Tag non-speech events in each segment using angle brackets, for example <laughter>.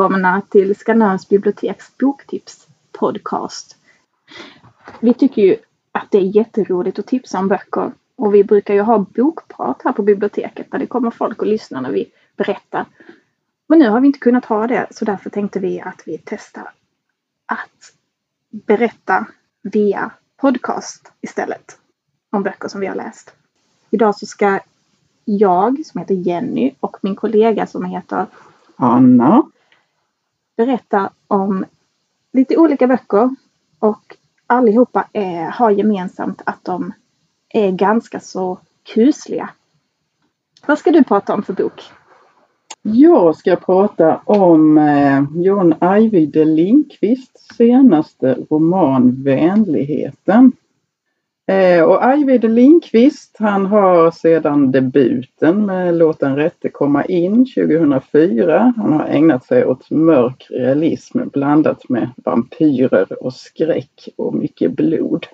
Välkomna till Skanörs biblioteks boktips podcast. Vi tycker ju att det är jätteroligt att tipsa om böcker och vi brukar ju ha bokprat här på biblioteket där det kommer folk och lyssnar när vi berättar. Men nu har vi inte kunnat ha det så därför tänkte vi att vi testar att berätta via podcast istället om böcker som vi har läst. Idag så ska jag som heter Jenny och min kollega som heter Anna berätta om lite olika böcker och allihopa är, har gemensamt att de är ganska så kusliga. Vad ska du prata om för bok? Jag ska prata om eh, John Ajvide Lindqvists senaste roman Vänligheten. Eh, och Ajvide Lindqvist han har sedan debuten med Låt den rätte komma in 2004. Han har ägnat sig åt mörk realism blandat med vampyrer och skräck och mycket blod.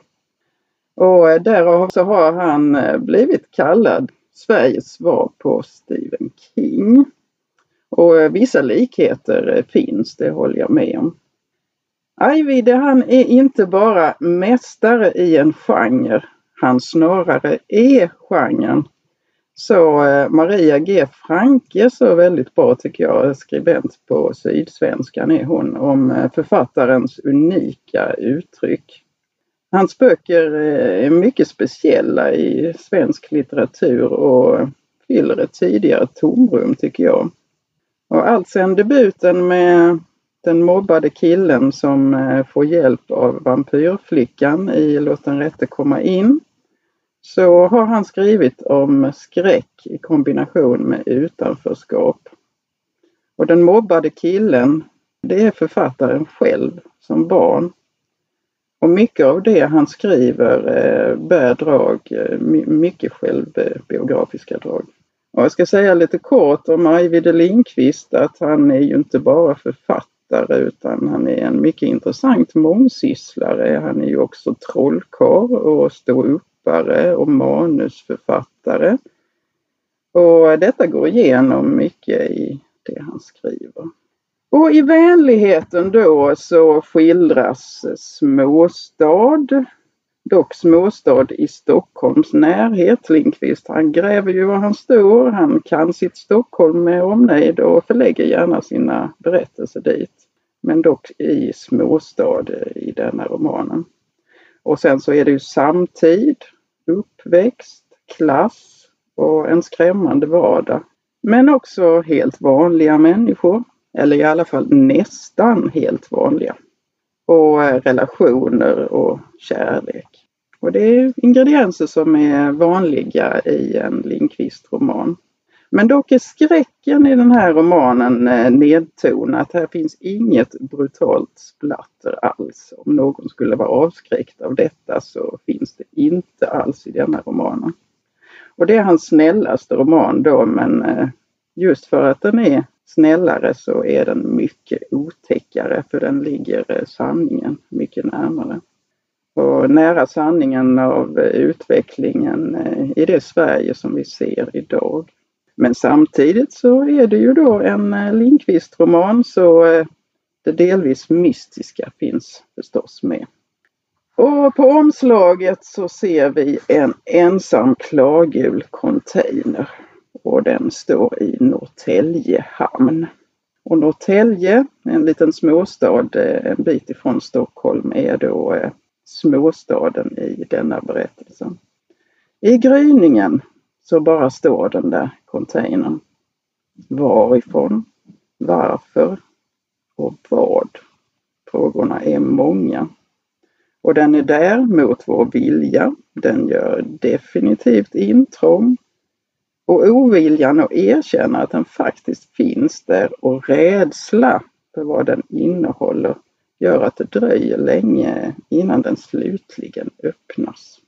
Och eh, därav så har han eh, blivit kallad Sveriges svar på Stephen King. Och vissa likheter finns, det håller jag med om. Ajvide han är inte bara mästare i en genre, han snarare är genren. Så eh, Maria G Franke så väldigt bra tycker jag, skribent på Sydsvenskan är hon, om eh, författarens unika uttryck. Hans böcker eh, är mycket speciella i svensk litteratur och fyller ett tidigare tomrum tycker jag. Och allt sedan debuten med den mobbade killen som eh, får hjälp av vampyrflickan i Låt den rätte komma in så har han skrivit om skräck i kombination med utanförskap. Och den mobbade killen, det är författaren själv som barn. Och mycket av det han skriver eh, bär drag, eh, mycket självbiografiska drag. Och jag ska säga lite kort om Ajvide Lindqvist att han är ju inte bara författare författare utan han är en mycket intressant mångsysslare. Han är ju också trollkarl och ståuppare och manusförfattare. Och detta går igenom mycket i det han skriver. Och i vänligheten då så skildras småstad, dock småstad i Stockholms närhet. Lindqvist han gräver ju var han står, han kan sitt Stockholm med omnejd och förlägger gärna sina berättelser dit. Men dock i småstad i denna romanen. Och sen så är det ju samtid, uppväxt, klass och en skrämmande vardag. Men också helt vanliga människor, eller i alla fall nästan helt vanliga. Och eh, relationer och kärlek. Och det är ingredienser som är vanliga i en Lindqvist-roman. Men dock är skräcken i den här romanen eh, nedtonat. Här finns inget brutalt splatter alls. Om någon skulle vara avskräckt av detta så finns det inte alls i denna romanen. Och det är hans snällaste roman då men eh, just för att den är snällare så är den mycket otäck otäckare för den ligger eh, sanningen mycket närmare och nära sanningen av eh, utvecklingen eh, i det Sverige som vi ser idag. Men samtidigt så är det ju då en Lindqvist-roman så det delvis mystiska finns förstås med. Och på omslaget så ser vi en ensam klargul container och den står i Norrtälje hamn. Och Norrtälje, en liten småstad eh, en bit ifrån Stockholm, är då eh, småstaden i denna berättelse. I gryningen så bara står den där containern. Varifrån? Varför? Och vad? Frågorna är många. Och den är där mot vår vilja. Den gör definitivt intrång. Och oviljan att erkänna att den faktiskt finns där och rädsla för vad den innehåller gör att det dröjer länge innan den slutligen öppnas.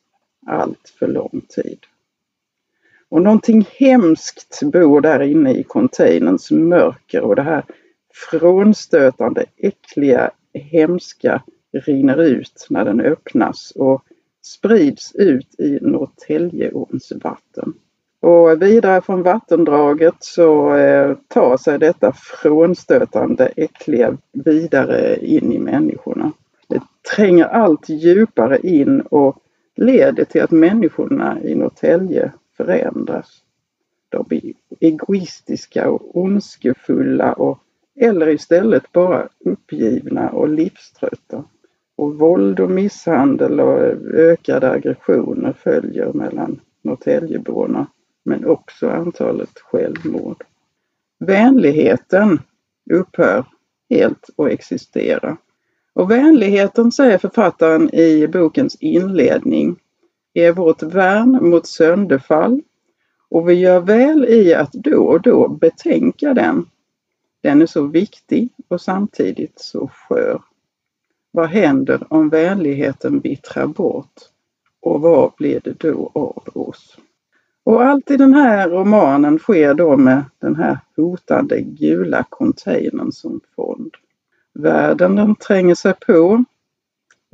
Allt för lång tid. Och någonting hemskt bor där inne i containerns mörker och det här frånstötande, äckliga, hemska rinner ut när den öppnas och sprids ut i Norrtäljeåns vatten. Och vidare från vattendraget så eh, tar sig detta frånstötande äckliga vidare in i människorna. Det tränger allt djupare in och leder till att människorna i Norrtälje förändras. De blir egoistiska och ondskefulla och, eller istället bara uppgivna och livströtta. Och våld och misshandel och ökade aggressioner följer mellan Norrtäljeborna men också antalet självmord. Vänligheten upphör helt att existera. Och vänligheten, säger författaren i bokens inledning, är vårt värn mot sönderfall och vi gör väl i att då och då betänka den. Den är så viktig och samtidigt så skör. Vad händer om vänligheten vittrar bort? Och vad blir det då av oss? Och allt i den här romanen sker då med den här hotande gula containern som fond. Världen den tränger sig på,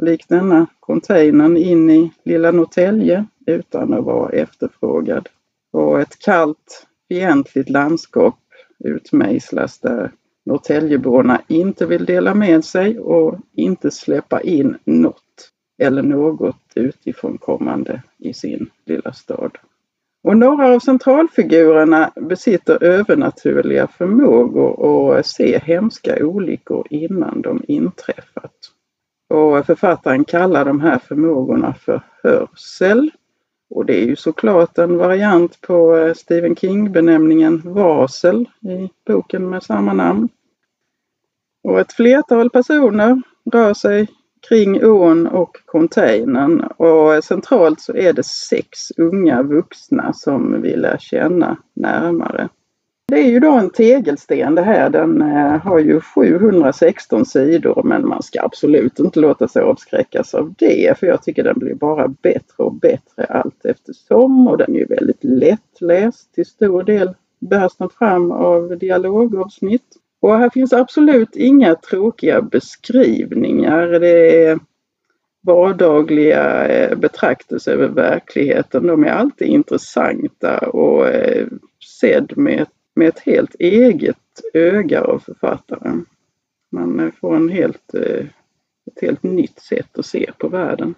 likt denna containern in i lilla Norrtälje utan att vara efterfrågad. Och ett kallt, fientligt landskap utmejslas där Norrtäljeborna inte vill dela med sig och inte släppa in något eller något utifrån kommande i sin lilla stad. Och några av centralfigurerna besitter övernaturliga förmågor att se hemska olyckor innan de inträffat. Och författaren kallar de här förmågorna för hörsel. Och det är ju såklart en variant på eh, Stephen King-benämningen varsel i boken med samma namn. Och ett flertal personer rör sig kring ån och containern och centralt så är det sex unga vuxna som vi lär känna närmare. Det är ju då en tegelsten det här. Den eh, har ju 716 sidor men man ska absolut inte låta sig avskräckas av det för jag tycker den blir bara bättre och bättre allt eftersom och den är ju väldigt lättläst till stor del bärs den fram av dialogavsnitt. Och här finns absolut inga tråkiga beskrivningar. Det är vardagliga eh, betraktelser över verkligheten. De är alltid intressanta och eh, sedd med, med ett helt eget öga av författaren. Man eh, får en helt, ett helt nytt sätt att se på världen.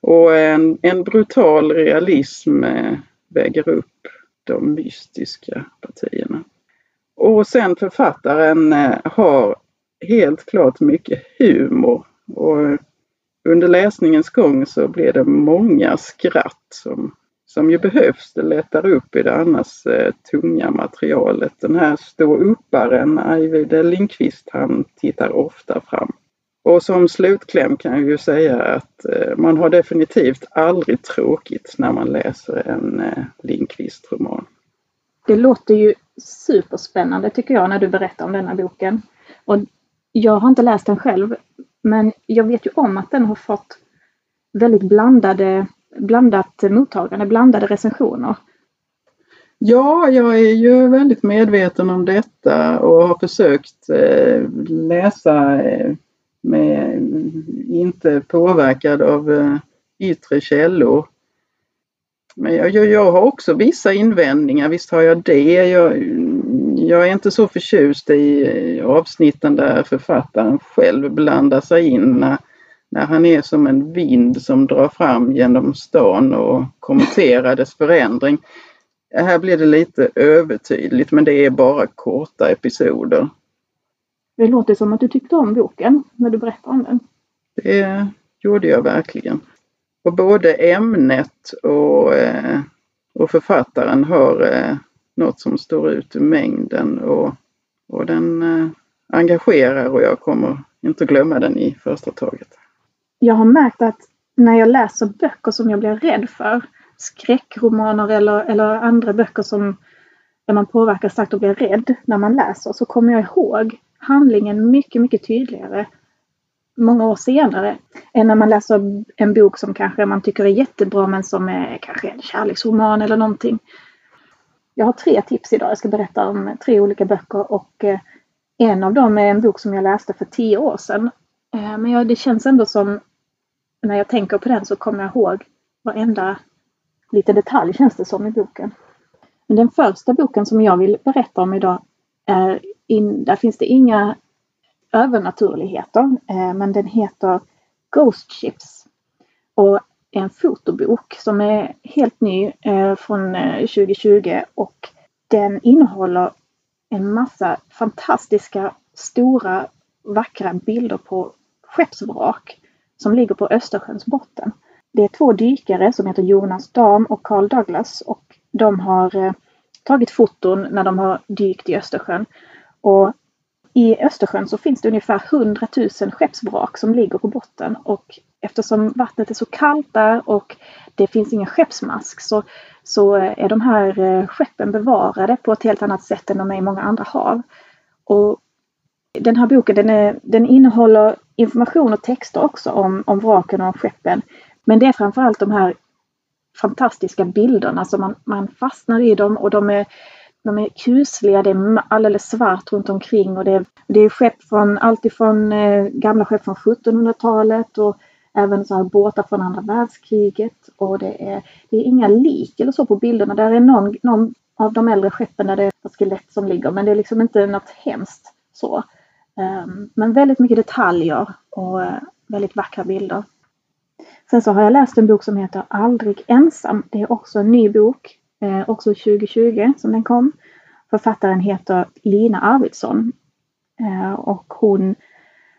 Och en, en brutal realism väger upp de mystiska partierna. Och sen författaren eh, har helt klart mycket humor. Och under läsningens gång så blir det många skratt som, som ju behövs. Det lättar upp i det annars eh, tunga materialet. Den här ståupparen Ajvide Lindqvist han tittar ofta fram. Och som slutkläm kan jag ju säga att eh, man har definitivt aldrig tråkigt när man läser en eh, Lindqvist-roman. Det låter ju superspännande tycker jag när du berättar om denna boken. Och jag har inte läst den själv men jag vet ju om att den har fått väldigt blandade, blandat mottagande, blandade recensioner. Ja, jag är ju väldigt medveten om detta och har försökt eh, läsa eh, med inte påverkad av eh, yttre källor. Men jag, jag, jag, har också vissa invändningar, visst har jag det. Jag, jag är inte så förtjust i avsnitten där författaren själv blandar sig in när, när han är som en vind som drar fram genom stan och kommenterar dess förändring. Här blir det lite övertydligt men det är bara korta episoder. Det låter som att du tyckte om boken när du berättade om den. Det gjorde jag verkligen. Och både ämnet och, eh, och författaren har eh, något som står ut i mängden och, och den eh, engagerar och jag kommer inte glömma den i första taget. Jag har märkt att när jag läser böcker som jag blir rädd för, skräckromaner eller, eller andra böcker som där man påverkas starkt och blir rädd när man läser, så kommer jag ihåg handlingen mycket, mycket tydligare många år senare än när man läser en bok som kanske man tycker är jättebra men som är kanske en kärleksroman eller någonting. Jag har tre tips idag. Jag ska berätta om tre olika böcker och eh, en av dem är en bok som jag läste för tio år sedan. Eh, men ja, det känns ändå som när jag tänker på den så kommer jag ihåg varenda liten detalj känns det som i boken. Men den första boken som jag vill berätta om idag är in, där finns det inga övernaturligheter, eh, men den heter Ghost Ships och är en fotobok som är helt ny eh, från eh, 2020 och den innehåller en massa fantastiska stora vackra bilder på skeppsvrak som ligger på Östersjöns botten. Det är två dykare som heter Jonas Dam och Carl Douglas och de har tagit foton när de har dykt i Östersjön. Och i Östersjön så finns det ungefär 100 000 skeppsvrak som ligger på botten och eftersom vattnet är så kallt där och det finns ingen skeppsmask så, så är de här eh, skeppen bevarade på ett helt annat sätt än de är i många andra hav. Och den här boken den, är, den innehåller information och texter också om, om vraken och om skeppen. Men det är framförallt de här fantastiska bilderna som man, man fastnar i dem och de är, de är kusliga, det är alldeles svart runt omkring och det är, det är skepp från alltifrån eh, gamla skepp från 1700-talet och även så här båtar från andra världskriget och det är, det är inga lik eller så på bilderna. Där är någon, någon av de äldre skeppen där det är ett skelett som ligger men det är liksom inte något hemskt så. Um, men väldigt mycket detaljer och uh, väldigt vackra bilder. Sen så har jag läst en bok som heter Aldrig ensam. Det är också en ny bok, eh, också 2020 som den kom. Författaren heter Lina Arvidsson eh, och hon,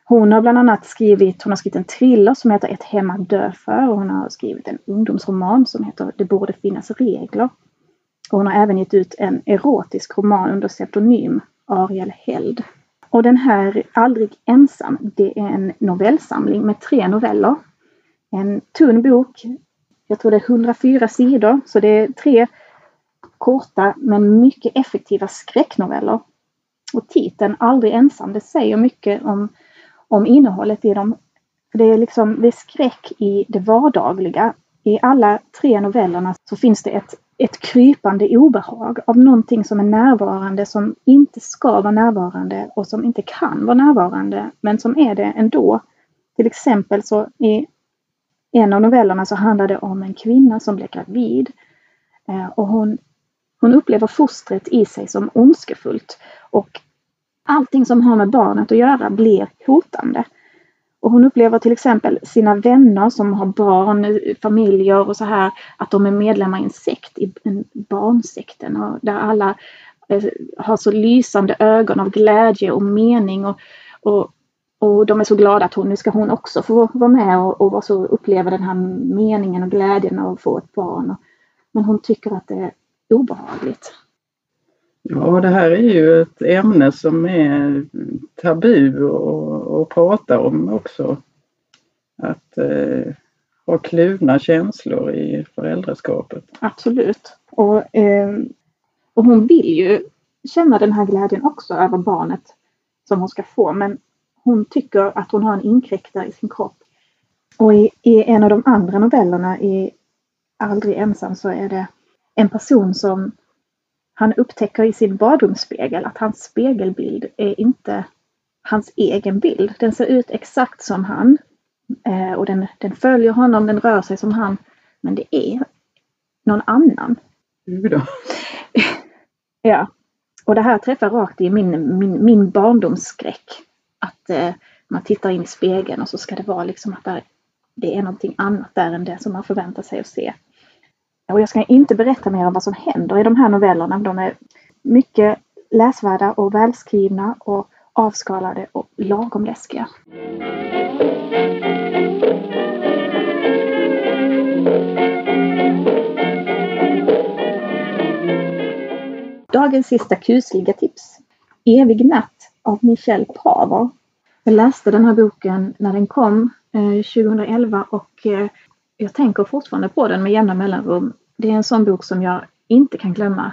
hon har bland annat skrivit, hon har skrivit en thriller som heter Ett hem att dö för och hon har skrivit en ungdomsroman som heter Det borde finnas regler. Och hon har även gett ut en erotisk roman under pseudonym Ariel Held. Och den här Aldrig ensam, det är en novellsamling med tre noveller en tunn bok. Jag tror det är 104 sidor, så det är tre korta men mycket effektiva skräcknoveller. Och titeln Aldrig ensam, det säger mycket om, om innehållet i dem. det är liksom det är skräck i det vardagliga. I alla tre novellerna så finns det ett, ett krypande obehag av någonting som är närvarande som inte ska vara närvarande och som inte kan vara närvarande men som är det ändå. Till exempel så i en av novellerna så handlar det om en kvinna som blir gravid eh, och hon, hon upplever fostret i sig som ondskefullt och allting som har med barnet att göra blir hotande. Och hon upplever till exempel sina vänner som har barn, familjer och så här, att de är medlemmar i en sekt, i barnsekten, och där alla eh, har så lysande ögon av glädje och mening och, och och de är så glada att hon, nu ska hon också få vara med och, och så uppleva den här meningen och glädjen av att få ett barn. Men hon tycker att det obehagligt. Ja, det här är ju ett ämne som är tabu att prata om också. Att eh, ha kluvna känslor i föräldraskapet. Absolut. Och, eh, och hon vill ju känna den här glädjen också över barnet som hon ska få. Men hon tycker att hon har en inkräktare i sin kropp. Och i, i en av de andra novellerna i Aldrig ensam så är det en person som han upptäcker i sin badrumsspegel att hans spegelbild är inte hans egen bild. Den ser ut exakt som han. Eh, och den, den följer honom, den rör sig som han. Men det är någon annan. <laughs> ja. Och det här träffar rakt i min, min, min barndomsskräck att eh, man tittar in i spegeln och så ska det vara liksom att där, det är någonting annat där än det som man förväntar sig att se. Och jag ska inte berätta mer om vad som händer i de här novellerna. De är mycket läsvärda och välskrivna och avskalade och lagom läskiga. Dagens sista kusliga tips. Evig natt av Michel Paver. Jag läste den här boken när den kom eh, 2011 och eh, jag tänker fortfarande på den med jämna mellanrum. Det är en sån bok som jag inte kan glömma.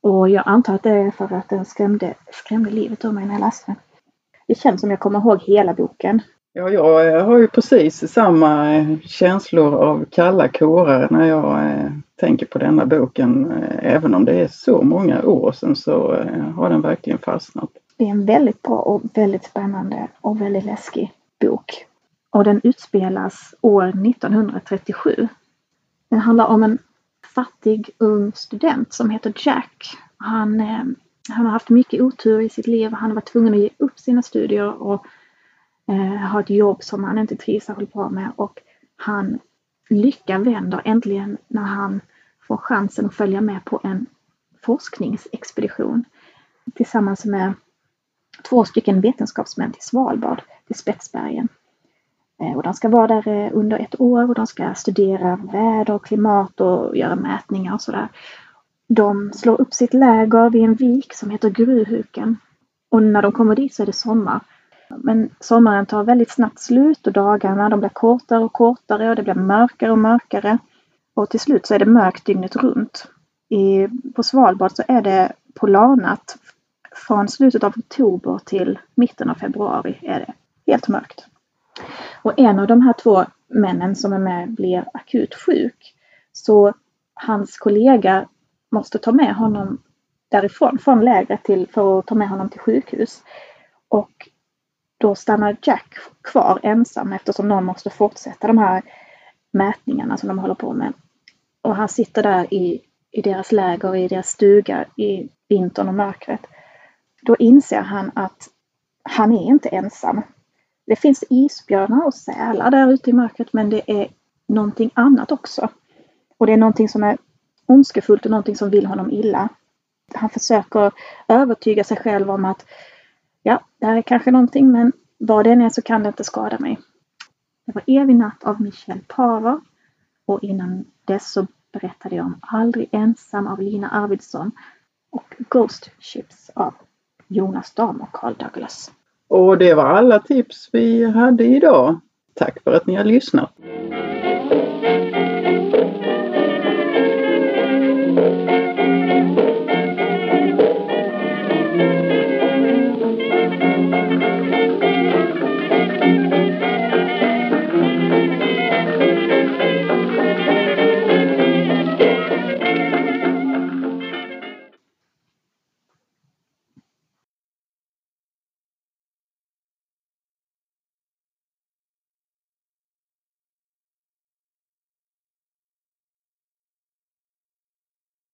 Och jag antar att det är för att den skrämde, skrämde livet ur mig när jag läste den. Det känns som jag kommer ihåg hela boken. Ja, jag har ju precis samma eh, känslor av kalla kårar när jag eh, tänker på denna boken. Eh, även om det är så många år sedan så har den verkligen fastnat. Det är en väldigt bra och väldigt spännande och väldigt läskig bok. Och den utspelas år 1937. Den handlar om en fattig ung student som heter Jack. Han, eh, han har haft mycket otur i sitt liv. Han har varit tvungen att ge upp sina studier och eh, ha ett jobb som han inte trivs särskilt bra med. Och han lyckan vänder äntligen när han får chansen att följa med på en forskningsexpedition tillsammans med två stycken vetenskapsmän till Svalbard, till Spetsbergen. Eh, och de ska vara där eh, under ett år och de ska studera väder och klimat och göra mätningar och sådär. De slår upp sitt läger vid en vik som heter Gruhuken. Och när de kommer dit så är det sommar. Men sommaren tar väldigt snabbt slut och dagarna de blir kortare och kortare och det blir mörkare och mörkare. Och till slut så är det mörkt dygnet runt. I, på Svalbard så är det polarnatt. Från slutet av oktober till mitten av februari är det helt mörkt. Och en av de här två männen som är med blir akut sjuk. Så hans kollega måste ta med honom därifrån, från lägret till, för att ta med honom till sjukhus. Och då stannar Jack kvar ensam eftersom någon måste fortsätta de här mätningarna som de håller på med. Och han sitter där i, i deras läger, i deras stuga i vintern och mörkret. Då inser han att han är inte ensam. Det finns isbjörnar och sälar där ute i mörkret men det är någonting annat också. Och det är någonting som är ondskefullt och någonting som vill honom illa. Han försöker övertyga sig själv om att ja, det här är kanske någonting men vad det än är så kan det inte skada mig. Det var Evig natt av Michel Paver och innan dess så berättade jag om Aldrig ensam av Lina Arvidsson och Ghost Ships av Jonas Dam och Carl Douglas. Och det var alla tips vi hade idag. Tack för att ni har lyssnat!